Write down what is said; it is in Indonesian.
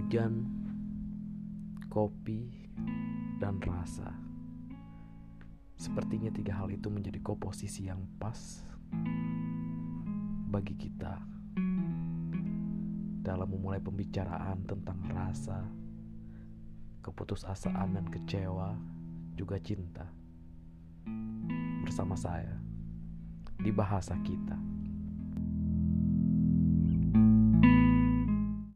Hujan, kopi, dan rasa. Sepertinya tiga hal itu menjadi komposisi yang pas bagi kita dalam memulai pembicaraan tentang rasa, keputusasaan dan kecewa, juga cinta. Bersama saya di bahasa kita.